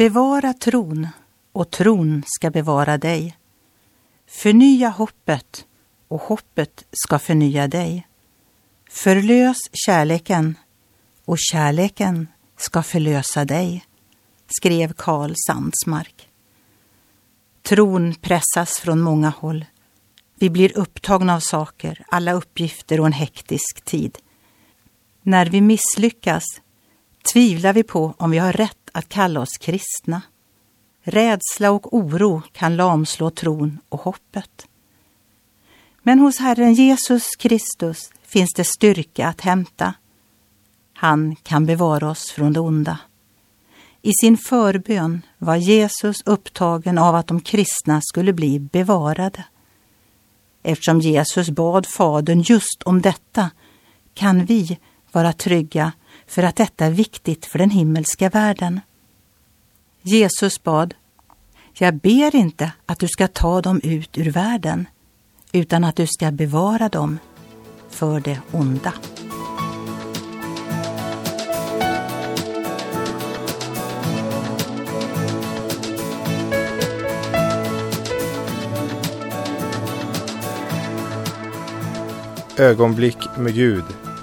Bevara tron och tron ska bevara dig. Förnya hoppet och hoppet ska förnya dig. Förlös kärleken och kärleken ska förlösa dig, skrev Karl Sandsmark. Tron pressas från många håll. Vi blir upptagna av saker, alla uppgifter och en hektisk tid. När vi misslyckas tvivlar vi på om vi har rätt att kalla oss kristna. Rädsla och oro kan lamslå tron och hoppet. Men hos Herren Jesus Kristus finns det styrka att hämta. Han kan bevara oss från det onda. I sin förbön var Jesus upptagen av att de kristna skulle bli bevarade. Eftersom Jesus bad Fadern just om detta kan vi vara trygga för att detta är viktigt för den himmelska världen. Jesus bad, jag ber inte att du ska ta dem ut ur världen, utan att du ska bevara dem för det onda. Ögonblick med Gud